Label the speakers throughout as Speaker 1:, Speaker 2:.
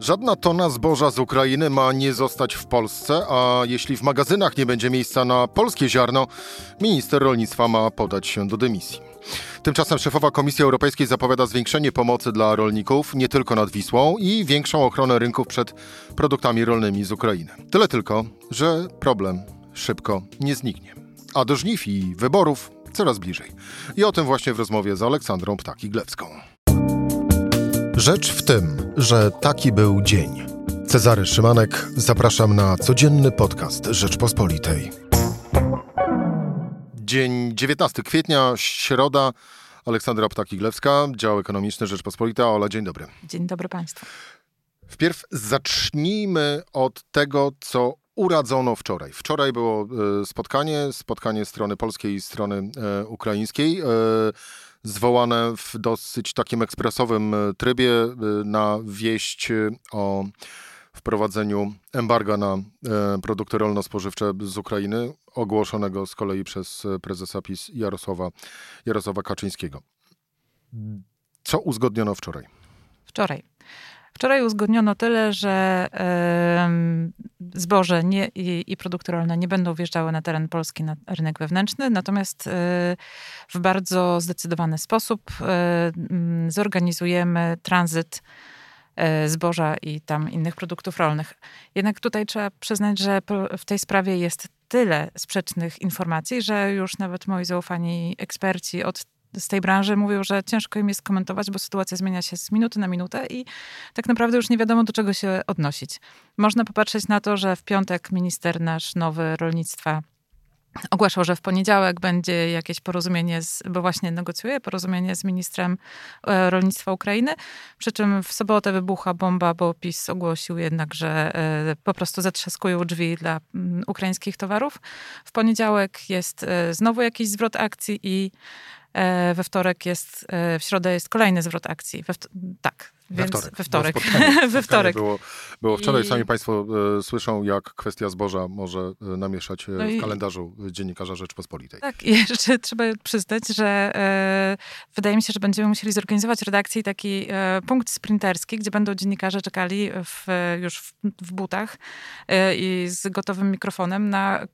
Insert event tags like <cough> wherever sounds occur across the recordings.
Speaker 1: Żadna tona zboża z Ukrainy ma nie zostać w Polsce, a jeśli w magazynach nie będzie miejsca na polskie ziarno, minister rolnictwa ma podać się do dymisji. Tymczasem szefowa Komisji Europejskiej zapowiada zwiększenie pomocy dla rolników nie tylko nad Wisłą i większą ochronę rynków przed produktami rolnymi z Ukrainy. Tyle tylko, że problem szybko nie zniknie. A do żniw i wyborów coraz bliżej. I o tym właśnie w rozmowie z Aleksandrą Ptaki-Glewską. Rzecz w tym, że taki był dzień. Cezary Szymanek, zapraszam na codzienny podcast Rzeczpospolitej. Dzień 19 kwietnia, środa. Aleksandra Ptaki-Glewska, dział ekonomiczny Rzeczpospolita. Ola, dzień dobry.
Speaker 2: Dzień dobry Państwu.
Speaker 1: Wpierw zacznijmy od tego, co uradzono wczoraj. Wczoraj było e, spotkanie, spotkanie strony polskiej i strony e, ukraińskiej. Zwołane w dosyć takim ekspresowym e, trybie e, na wieść e, o wprowadzeniu embarga na produkty rolno-spożywcze z Ukrainy, ogłoszonego z kolei przez prezesa PiS Jarosława, Jarosława Kaczyńskiego. Co uzgodniono wczoraj?
Speaker 2: Wczoraj. Wczoraj uzgodniono tyle, że zboże nie, i, i, produkty rolne nie będą wjeżdżały na teren Polski na rynek wewnętrzny, natomiast y, w bardzo zdecydowany sposób y, zorganizujemy tranzyt zboża i tam innych produktów rolnych. Jednak tutaj trzeba przyznać, że w tej sprawie jest tyle sprzecznych informacji, że już nawet moi zaufani eksperci od z tej branży mówią, że ciężko im jest komentować, bo sytuacja zmienia się z minuty na minutę i tak naprawdę już nie wiadomo, do czego się odnosić. Można popatrzeć na to, że w piątek minister nasz nowy rolnictwa ogłaszał, że w poniedziałek będzie jakieś porozumienie, z, bo właśnie negocjuje porozumienie z ministrem e, rolnictwa Ukrainy, przy czym w sobotę wybucha bomba, bo PiS ogłosił jednak, że e, po prostu zatrzaskują drzwi dla mm, ukraińskich towarów. W poniedziałek jest e, znowu jakiś zwrot akcji i we wtorek jest, e, w środę jest kolejny zwrot akcji. Tak, więc we wtorek. We wtorek.
Speaker 1: we wtorek. Było, <laughs> było wczoraj. I... Sami Państwo e, słyszą, jak kwestia zboża może e, namieszać e, no w kalendarzu dziennikarza Rzeczpospolitej.
Speaker 2: Tak, i <laughs> jeszcze trzeba przyznać, że e, wydaje mi się, że będziemy musieli zorganizować redakcji taki e, punkt sprinterski, gdzie będą dziennikarze czekali w, już w, w butach e, i z gotowym mikrofonem na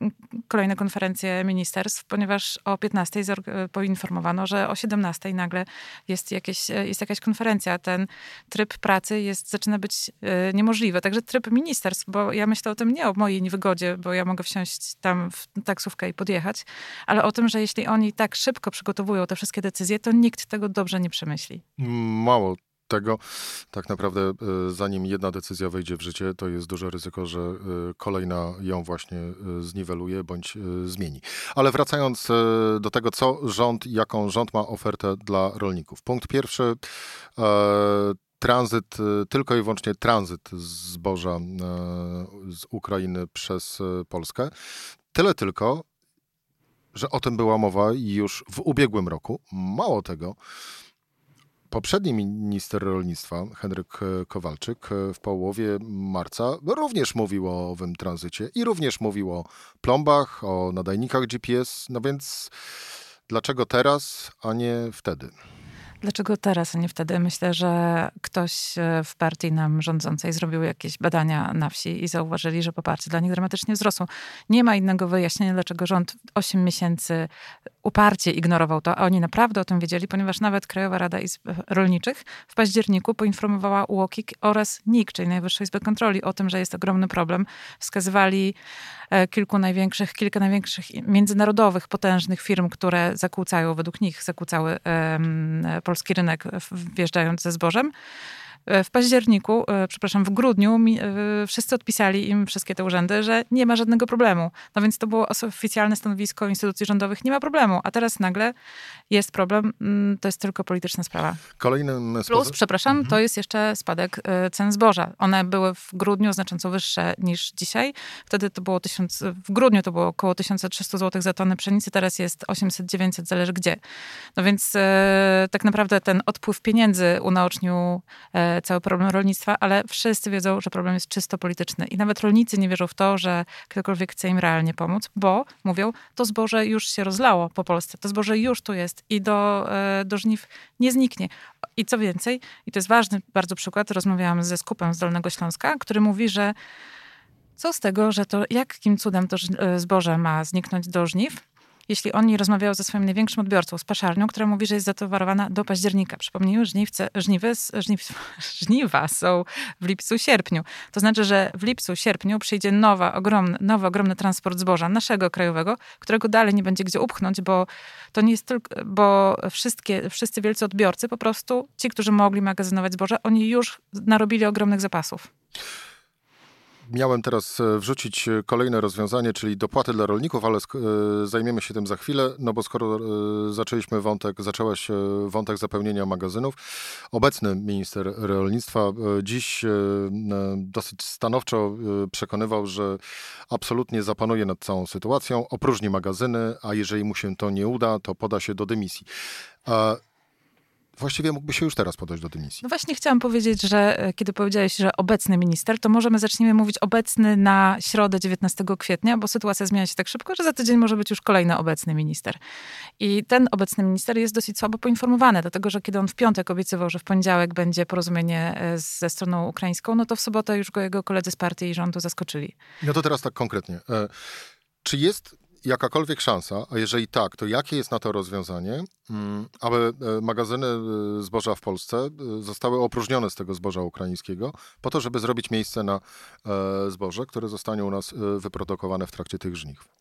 Speaker 2: kolejne konferencje ministerstw, ponieważ o 15 poinformowano, że o 17 nagle jest, jakieś, jest jakaś konferencja. Ten tryb pracy jest, zaczyna być e, niemożliwy. Także tryb ministerstw, bo ja myślę o tym nie o mojej niewygodzie, bo ja mogę wsiąść tam w taksówkę i podjechać, ale o tym, że jeśli oni tak szybko przygotowują te wszystkie decyzje, to nikt tego dobrze nie przemyśli.
Speaker 1: Mało tego tak naprawdę e, zanim jedna decyzja wejdzie w życie, to jest duże ryzyko, że e, kolejna ją właśnie zniweluje bądź zmieni. Ale wracając do tego, co rząd, jaką rząd ma ofertę dla rolników. Punkt pierwszy tranzyt, y, tylko i wyłącznie tranzyt zboża y, z Ukrainy przez y, Polskę. Tyle tylko, że o tym była mowa już w ubiegłym roku. Mało tego, poprzedni minister rolnictwa, Henryk Kowalczyk, w połowie marca również mówił o owym tranzycie i również mówił o plombach, o nadajnikach GPS. No więc dlaczego teraz, a nie wtedy?
Speaker 2: Dlaczego teraz, a nie wtedy? Myślę, że ktoś e, w partii nam rządzącej zrobił jakieś badania na wsi i zauważyli, że poparcie dla nich dramatycznie wzrosło. Nie ma innego wyjaśnienia, dlaczego rząd 8 miesięcy uparcie ignorował to, a oni naprawdę o tym wiedzieli, ponieważ nawet Krajowa Rada Izb Rolniczych w październiku poinformowała UOKiK oraz NIK, czyli Najwyższej Izby Kontroli, o tym, że jest ogromny problem. Wskazywali e, kilku największych, kilka największych międzynarodowych, potężnych firm, które zakłócają, według nich zakłócały um, polski rynek wjeżdżając ze zbożem. E, w październiku, e, przepraszam, w grudniu e, wszyscy odpisali im wszystkie te urzędy, że nie ma żadnego problemu. No więc to było oficjalne stanowisko instytucji rządowych, nie ma problemu. A teraz nagle jest problem, mm, to jest tylko polityczna sprawa.
Speaker 1: Kolejnym
Speaker 2: Plus, przepraszam, mhm. to jest jeszcze spadek cen zboża. One były w grudniu znacząco wyższe niż dzisiaj. Wtedy to było 1000, w grudniu to było około 1300 zł za tonę pszenicy, teraz jest 800-900, zależy gdzie. No więc tak naprawdę ten odpływ pieniędzy unaocznił e, cały problem rolnictwa, ale wszyscy wiedzą, że problem jest czysto polityczny. I nawet rolnicy nie wierzą w to, że ktokolwiek chce im realnie pomóc, bo mówią, to zboże już się rozlało po Polsce, to zboże już tu jest i do, e, do żniw nie zniknie. I co więcej, i to jest ważny bardzo przykład, rozmawiałam ze skupem z Dolnego Śląska, który mówi, że co z tego, że to jakim cudem to e, zboże ma zniknąć do żniw, jeśli oni rozmawiają ze swoim największym odbiorcą, z paszarnią, która mówi, że jest zatowarowana do października. Przypomnijmy, żniwce, żniwy, żniw, <laughs> żniwa są w lipcu, sierpniu. To znaczy, że w lipcu, sierpniu przyjdzie nowa, ogromny, nowy, ogromny transport zboża naszego krajowego, którego dalej nie będzie gdzie upchnąć, bo to nie jest tylko, bo wszystkie, wszyscy wielcy odbiorcy, po prostu ci, którzy mogli magazynować zboże, oni już narobili ogromnych zapasów.
Speaker 1: Miałem teraz e, wrzucić e, kolejne rozwiązanie, czyli dopłaty dla rolników, ale e, zajmiemy się tym za chwilę, no bo skoro zaczęliśmy wątek, zaczęłaś wątek zapełnienia magazynów, obecny minister rolnictwa dziś dosyć stanowczo przekonywał, że absolutnie zapanuje nad całą sytuacją, opróżni magazyny, a jeżeli mu się to nie uda, to poda się do dymisji. Właściwie mógłby się już teraz podać do dymisji.
Speaker 2: No właśnie chciałam powiedzieć, że e, kiedy powiedziałeś, że obecny minister, to możemy zaczniemy mówić obecny na środę 19 kwietnia, bo sytuacja zmienia się tak szybko, że za tydzień może być już kolejny obecny minister. I ten obecny minister jest dosyć słabo poinformowany, dlatego że kiedy on w piątek obiecywał, że w poniedziałek będzie porozumienie e, ze stroną ukraińską, no to w sobotę już go jego koledzy z partii i rządu zaskoczyli.
Speaker 1: No to teraz tak konkretnie. E, czy jest jakakolwiek szansa, a jeżeli tak, to jakie jest na to rozwiązanie, mm, aby e, magazyny e, zboża w Polsce e, zostały opróżnione z tego zboża ukraińskiego, po to, żeby zrobić miejsce na zboże, które zostanie u nas wyprodukowane w trakcie tych żniw?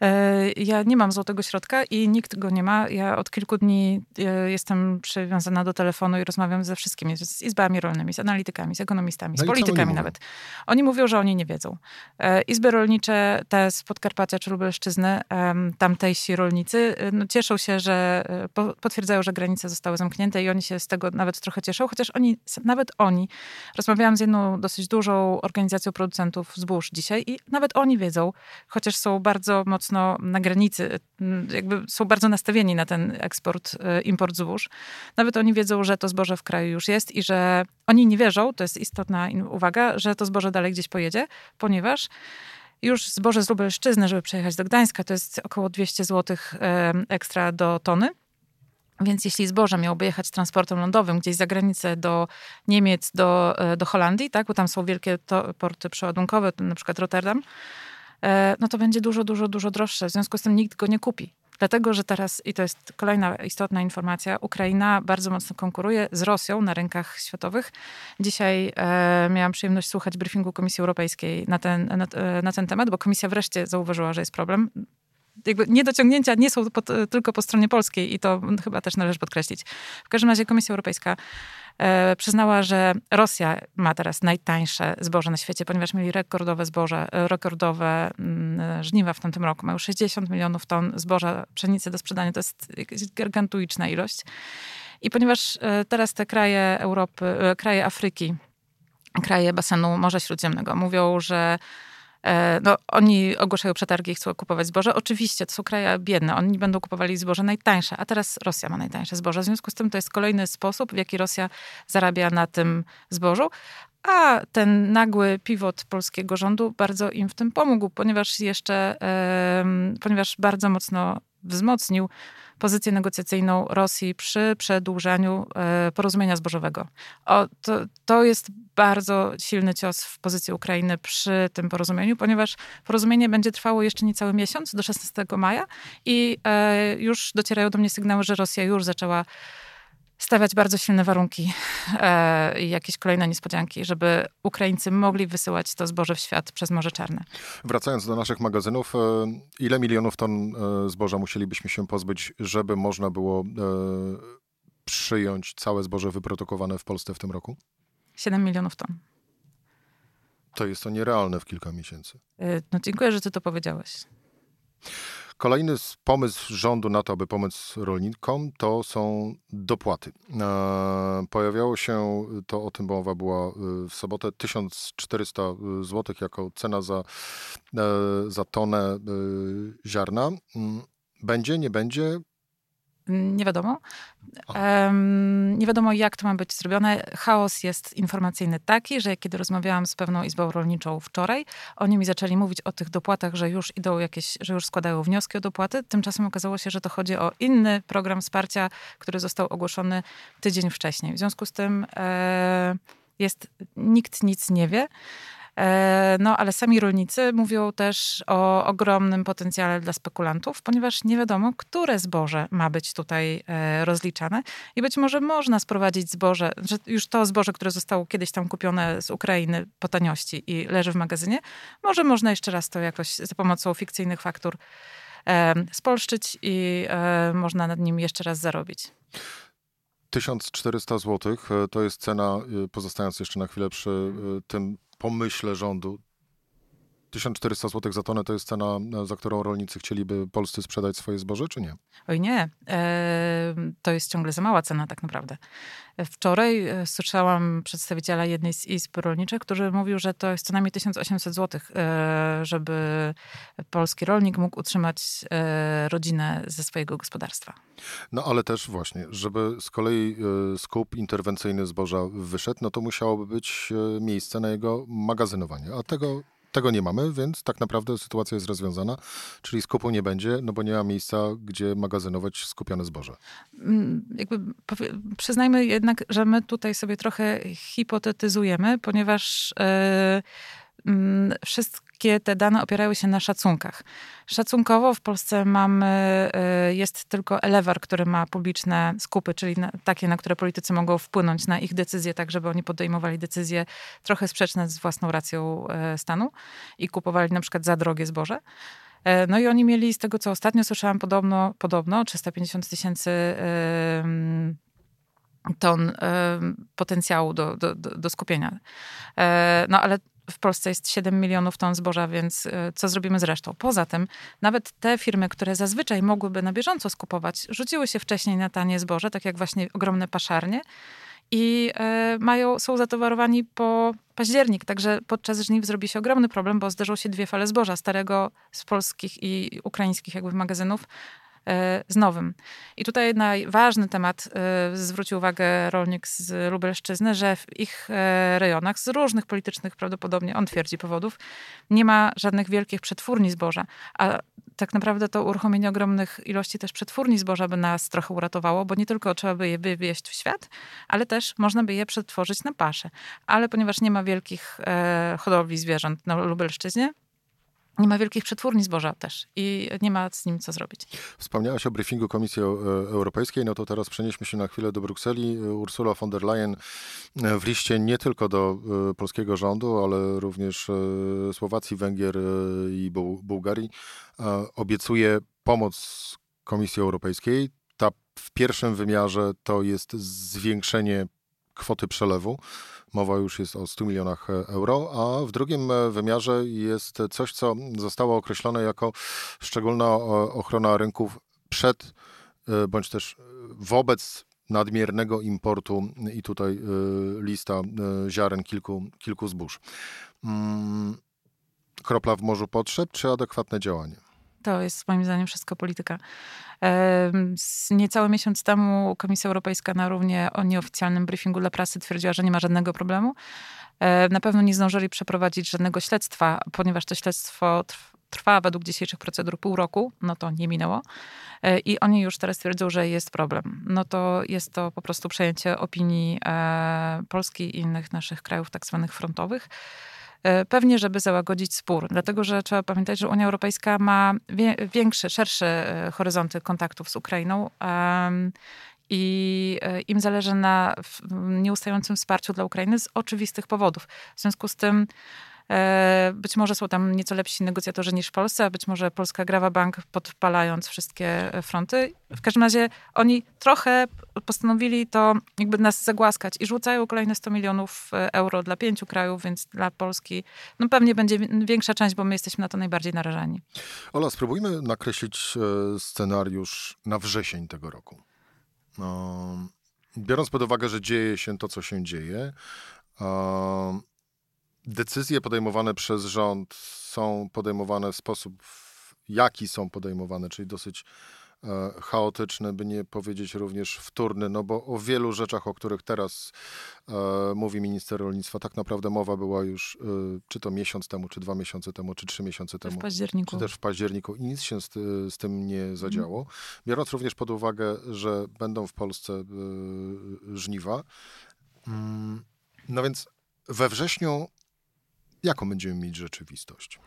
Speaker 2: E, ja nie mam złotego środka i nikt go nie ma. Ja od kilku dni e, jestem przywiązana do telefonu i rozmawiam ze wszystkimi, z izbami rolnymi, z analitykami, z ekonomistami, z no politykami nawet. Oni mówią, że oni nie wiedzą. E, izby rolnicze, te z Podkarpacia czy Lubelszczyzny, tamtejsi rolnicy, no cieszą się, że potwierdzają, że granice zostały zamknięte i oni się z tego nawet trochę cieszą, chociaż oni, nawet oni, rozmawiałam z jedną dosyć dużą organizacją producentów zbóż dzisiaj i nawet oni wiedzą, chociaż są bardzo mocno mocno na granicy, jakby są bardzo nastawieni na ten eksport, e, import zbóż. Nawet oni wiedzą, że to zboże w kraju już jest i że oni nie wierzą, to jest istotna uwaga, że to zboże dalej gdzieś pojedzie, ponieważ już zboże z Lubelszczyzny, żeby przejechać do Gdańska, to jest około 200 zł ekstra do tony. Więc jeśli zboże miałoby jechać transportem lądowym gdzieś za granicę do Niemiec, do, e, do Holandii, tak, bo tam są wielkie porty przeładunkowe, na przykład Rotterdam, no to będzie dużo, dużo, dużo droższe. W związku z tym nikt go nie kupi. Dlatego, że teraz, i to jest kolejna istotna informacja, Ukraina bardzo mocno konkuruje z Rosją na rynkach światowych. Dzisiaj e, miałam przyjemność słuchać briefingu Komisji Europejskiej na ten, na, e, na ten temat, bo Komisja wreszcie zauważyła, że jest problem jakby niedociągnięcia nie są po, tylko po stronie polskiej i to chyba też należy podkreślić. W każdym razie Komisja Europejska e, przyznała, że Rosja ma teraz najtańsze zboże na świecie, ponieważ mieli rekordowe zboże, e, rekordowe mm, żniwa w tamtym roku. Mają 60 milionów ton zboża, pszenicy do sprzedania. To jest gargantuiczna ilość. I ponieważ e, teraz te kraje Europy, e, kraje Afryki, kraje basenu Morza Śródziemnego mówią, że E, no, oni ogłaszają przetargi i chcą kupować zboże. Oczywiście, to są kraje biedne, oni będą kupowali zboże najtańsze, a teraz Rosja ma najtańsze zboże. W związku z tym to jest kolejny sposób, w jaki Rosja zarabia na tym zbożu. A ten nagły pivot polskiego rządu bardzo im w tym pomógł, ponieważ jeszcze, ponieważ bardzo mocno wzmocnił pozycję negocjacyjną Rosji przy przedłużaniu e, porozumienia zbożowego. O, to, to jest bardzo silny cios w pozycji Ukrainy przy tym porozumieniu, ponieważ porozumienie będzie trwało jeszcze niecały miesiąc, do 16 maja i e, już docierają do mnie sygnały, że Rosja już zaczęła stawiać bardzo silne warunki e, i jakieś kolejne niespodzianki, żeby Ukraińcy mogli wysyłać to zboże w świat przez Morze Czarne.
Speaker 1: Wracając do naszych magazynów, e, ile milionów ton e, zboża musielibyśmy się pozbyć, żeby można było przyjąć całe zboże wyprodukowane w Polsce w tym roku?
Speaker 2: 7 milionów ton.
Speaker 1: To jest to nierealne w kilka miesięcy.
Speaker 2: No dziękuję, że ty to powiedziałeś.
Speaker 1: Kolejny pomysł rządu na to, aby pomóc rolnikom, to są dopłaty. E, pojawiało się, to o tym mowa była e, w sobotę, 1400 zł jako cena za, e, za tonę ziarna. Mm, będzie, nie będzie?
Speaker 2: Nie wiadomo. Um, nie wiadomo, jak to ma być zrobione. Chaos jest informacyjny taki, że kiedy rozmawiałam z pewną izbą rolniczą wczoraj, oni mi zaczęli mówić o tych dopłatach, że już idą jakieś, że już składają wnioski o dopłaty. Tymczasem okazało się, że to chodzi o inny program wsparcia, który został ogłoszony tydzień wcześniej. W związku z tym e, jest, nikt nic nie wie. E, no, ale sami rolnicy mówią też o ogromnym potencjale dla spekulantów, ponieważ nie wiadomo, które zboże ma być tutaj e, rozliczane. I być może można sprowadzić zboże, że już to zboże, które zostało kiedyś tam kupione z Ukrainy po taniości i leży w magazynie, może można jeszcze raz to jakoś za pomocą fikcyjnych faktur e, spolszczyć i można nad nim jeszcze raz zarobić.
Speaker 1: 1400 zł to jest cena, pozostając jeszcze na chwilę przy tym pomyśle rządu. 1400 zł za tonę to jest cena, za którą rolnicy chcieliby polscy sprzedać swoje zboże, czy nie?
Speaker 2: Oj nie, e, to jest ciągle za mała cena tak naprawdę. Wczoraj e, słyszałam przedstawiciela jednej z izb rolniczych, który mówił, że to jest co najmniej 1800 zł, e, żeby polski rolnik mógł utrzymać e, rodzinę ze swojego gospodarstwa.
Speaker 1: No ale też właśnie, żeby z kolei skup interwencyjny zboża wyszedł, no to musiałoby być miejsce na jego magazynowanie, a tego tego nie mamy, więc tak naprawdę sytuacja jest rozwiązana, czyli skupu nie będzie, no bo nie ma miejsca, gdzie magazynować skupione zboże.
Speaker 2: Mm, jakby przyznajmy jednak, że my tutaj sobie trochę hipotetyzujemy, ponieważ yy, yy, wszystkie wszystkie te dane opierały się na szacunkach. Szacunkowo w Polsce mamy, y, jest tylko Elewar, który ma publiczne skupy, czyli takie, na które politycy mogą wpłynąć na ich decyzje, tak żeby oni podejmowali decyzje trochę sprzeczne z własną racją y, stanu i kupowali na przykład za drogie zboże. Y, no i oni mieli, z tego co ostatnio słyszałam, podobno, podobno 350 tysięcy ton potencjału do, do, do skupienia. No ale w Polsce jest 7 milionów ton zboża, więc y, co zrobimy z resztą? Poza tym, nawet te firmy, które zazwyczaj mogłyby na bieżąco skupować, rzuciły się wcześniej na tanie zboże, tak jak właśnie ogromne paszarnie i y, mają, są zatowarowani po październik, także podczas żniw zrobi się ogromny problem, bo zderzą się dwie fale zboża, starego z polskich i ukraińskich jakby magazynów, z nowym. I tutaj na ważny temat e, zwrócił uwagę rolnik z Lubelszczyzny, że w ich e, rejonach z różnych politycznych prawdopodobnie, on twierdzi, powodów, nie ma żadnych wielkich przetwórni zboża. A tak naprawdę to uruchomienie ogromnych ilości też przetwórni zboża by nas trochę uratowało, bo nie tylko trzeba by je wywieźć w świat, ale też można by je przetworzyć na paszę. Ale ponieważ nie ma wielkich hodowli zwierząt na Lubelszczyźnie, nie ma wielkich przetwórni zboża też i nie ma z nim co zrobić.
Speaker 1: Wspomniałaś o briefingu Komisji Europejskiej, no to teraz przenieśmy się na chwilę do Brukseli. Ursula von der Leyen w liście nie tylko do e, polskiego rządu, ale również e, Słowacji, Węgier e, i Bułgarii obiecuje pomoc Komisji Europejskiej. Ta w pierwszym wymiarze to jest zwiększenie kwoty przelewu Mowa już jest o 100 milionach euro, a w drugim wymiarze jest coś, co zostało określone jako szczególna ochrona rynków przed e, bądź też wobec nadmiernego importu i tutaj e, lista e, ziaren kilku, kilku zbóż. Mm, kropla w morzu potrzeb czy adekwatne działanie?
Speaker 2: To jest moim zdaniem wszystko polityka. Niecały miesiąc temu Komisja Europejska na równie o nieoficjalnym briefingu dla prasy twierdziła, że nie ma żadnego problemu. Na pewno nie zdążyli przeprowadzić żadnego śledztwa, ponieważ to śledztwo trwa według dzisiejszych procedur pół roku, no to nie minęło. E, I oni już teraz twierdzą, że jest problem. No to jest to po prostu przejęcie opinii e, Polski i innych naszych krajów tak zwanych frontowych. E, pewnie, żeby załagodzić spór, dlatego że trzeba pamiętać, że Unia Europejska ma większe, szersze e, horyzonty kontaktów z Ukrainą i e, im zależy na nieustającym wsparciu dla Ukrainy z oczywistych powodów. W związku z tym być może są tam nieco lepsi negocjatorzy niż w Polsce, a być może Polska grawa bank podpalając wszystkie fronty. W każdym razie oni trochę postanowili to jakby nas zagłaskać i rzucają kolejne 100 milionów e, euro dla pięciu krajów, więc dla Polski no pewnie będzie większa część, bo my jesteśmy na to najbardziej narażeni.
Speaker 1: Ola, spróbujmy nakreślić e, scenariusz na wrzesień tego roku. No, biorąc pod uwagę, że dzieje się to, co się dzieje, decyzje podejmowane przez rząd są podejmowane w sposób, jaki są podejmowane, czyli dosyć e, chaotyczny, by nie powiedzieć również wtórny, no bo o wielu rzeczach, o których teraz e, mówi minister rolnictwa, tak naprawdę mowa była już e, czy to miesiąc temu, czy dwa miesiące temu, czy trzy miesiące temu.
Speaker 2: W październiku.
Speaker 1: Czy też w październiku i nic się z, z tym nie zadziało. Mhm. Biorąc również pod uwagę, że będą w Polsce e, żniwa, mm, no więc we wrześniu jaką będziemy mieć rzeczywistość?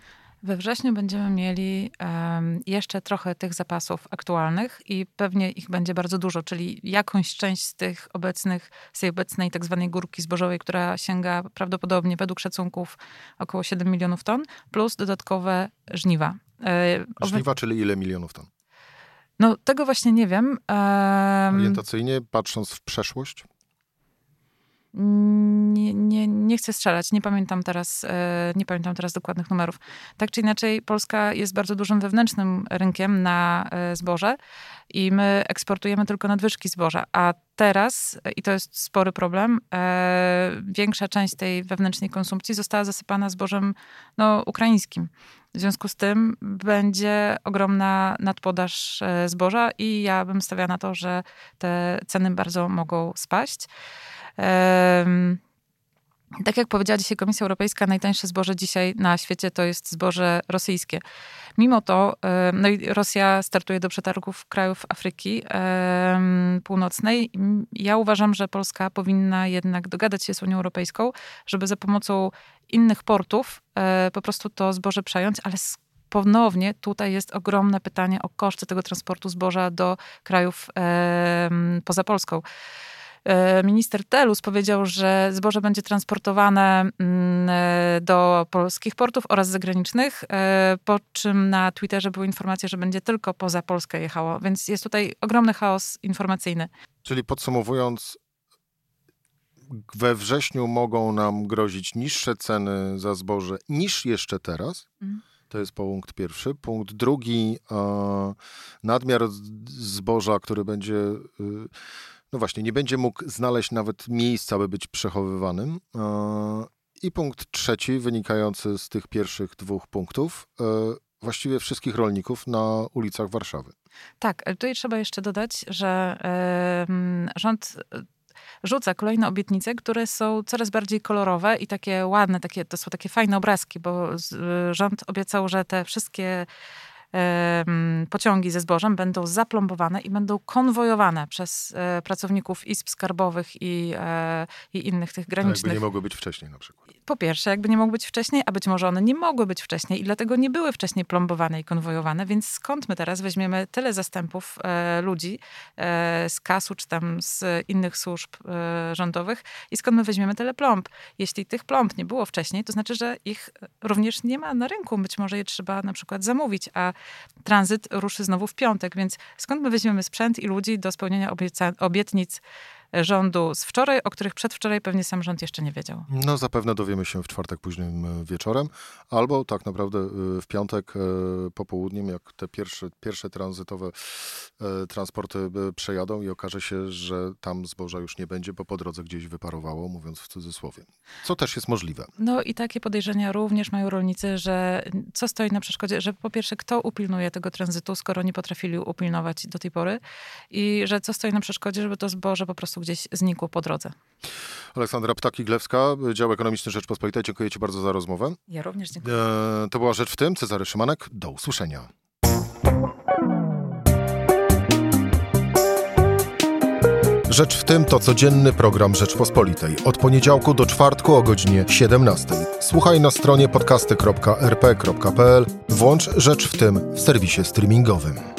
Speaker 2: We wrześniu będziemy mieli um, jeszcze trochę tych zapasów aktualnych i pewnie ich będzie bardzo dużo, czyli jakąś część z tych obecnych, z tej obecnej tak zwanej górki zbożowej, która sięga prawdopodobnie według szacunków około 7 milionów ton, plus dodatkowe żniwa.
Speaker 1: E, żniwa, czyli ile milionów ton?
Speaker 2: No, tego właśnie nie wiem.
Speaker 1: Um, Orientacyjnie, patrząc w przeszłość?
Speaker 2: Nie, nie, nie chcę strzelać, nie pamiętam, teraz, e, nie pamiętam teraz dokładnych numerów. Tak czy inaczej, Polska jest bardzo dużym wewnętrznym rynkiem na e, zboże i my eksportujemy tylko nadwyżki zboża. A teraz, i to jest spory problem, e, większa część tej wewnętrznej konsumpcji została zasypana zbożem no, ukraińskim. W związku z tym będzie ogromna nadpodaż zboża i ja bym stawiała na to, że te ceny bardzo mogą spaść. Tak jak powiedziała dzisiaj Komisja Europejska, najtańsze zboże dzisiaj na świecie to jest zboże rosyjskie. Mimo to, no i Rosja startuje do przetargów krajów Afryki Północnej. Ja uważam, że Polska powinna jednak dogadać się z Unią Europejską, żeby za pomocą innych portów e, po prostu to zboże przejąć, ale ponownie tutaj jest ogromne pytanie o koszty tego transportu zboża do krajów poza Polską. E, minister Telus powiedział, że zboże będzie transportowane mm, e, do polskich portów oraz zagranicznych, e, po czym na Twitterze były informacje, że będzie tylko poza Polskę jechało, więc jest tutaj ogromny chaos informacyjny.
Speaker 1: Czyli podsumowując, we wrześniu mogą nam grozić niższe ceny za zboże niż jeszcze teraz. Mhm. To jest punkt pierwszy. Punkt drugi, nadmiar zboża, który będzie no właśnie, nie będzie mógł znaleźć nawet miejsca, by być przechowywanym. E, I punkt trzeci, wynikający z tych pierwszych dwóch punktów, e, właściwie wszystkich rolników na ulicach Warszawy.
Speaker 2: Tak, tutaj trzeba jeszcze dodać, że rząd e, rzuca kolejne obietnice, które są coraz bardziej kolorowe i takie ładne, takie, to są takie fajne obrazki, bo rząd obiecał, że te wszystkie pociągi ze zbożem będą zaplombowane i będą konwojowane przez e, pracowników izb skarbowych i, e, i innych tych granicznych.
Speaker 1: jakby nie mogły być wcześniej na przykład.
Speaker 2: Po pierwsze, jakby nie mogły być wcześniej, a być może one nie mogły być wcześniej i dlatego nie były wcześniej plombowane i konwojowane, więc skąd my teraz weźmiemy tyle zastępów e, ludzi z kasu czy tam z innych służb rządowych i skąd my weźmiemy tyle plomb? Jeśli tych plomb nie było wcześniej, to znaczy, że ich również nie ma na rynku. Być może je trzeba na przykład zamówić, a tranzyt ruszy znowu w piątek, więc skąd my weźmiemy sprzęt i ludzi do spełnienia obietnic rządu z wczoraj, o których przedwczoraj pewnie sam rząd jeszcze nie wiedział.
Speaker 1: No zapewne dowiemy się w czwartek późnym e, wieczorem, albo tak naprawdę e, w piątek e, popołudniem, jak te pierwsze, pierwsze tranzytowe transporty przejadą i okaże się, że tam zboża już nie będzie, bo po drodze gdzieś wyparowało, mówiąc w cudzysłowie. Co też jest możliwe.
Speaker 2: No i takie podejrzenia również mają rolnicy, że co stoi na przeszkodzie, że po pierwsze kto upilnuje tego tranzytu, skoro nie potrafili upilnować do tej pory i że co stoi na przeszkodzie, żeby to zboże po prostu gdzieś znikło po drodze.
Speaker 1: Aleksandra Ptaki-Glewska, Dział Ekonomiczny Rzeczpospolitej. Dziękuję Ci bardzo za rozmowę.
Speaker 2: Ja również dziękuję. E,
Speaker 1: to była Rzecz w tym. Cezary Szymanek. Do usłyszenia. Rzecz w tym to codzienny program Rzeczpospolitej. Od poniedziałku do czwartku o godzinie 17. Słuchaj na stronie podcasty.rp.pl. Włącz Rzecz w tym w serwisie streamingowym.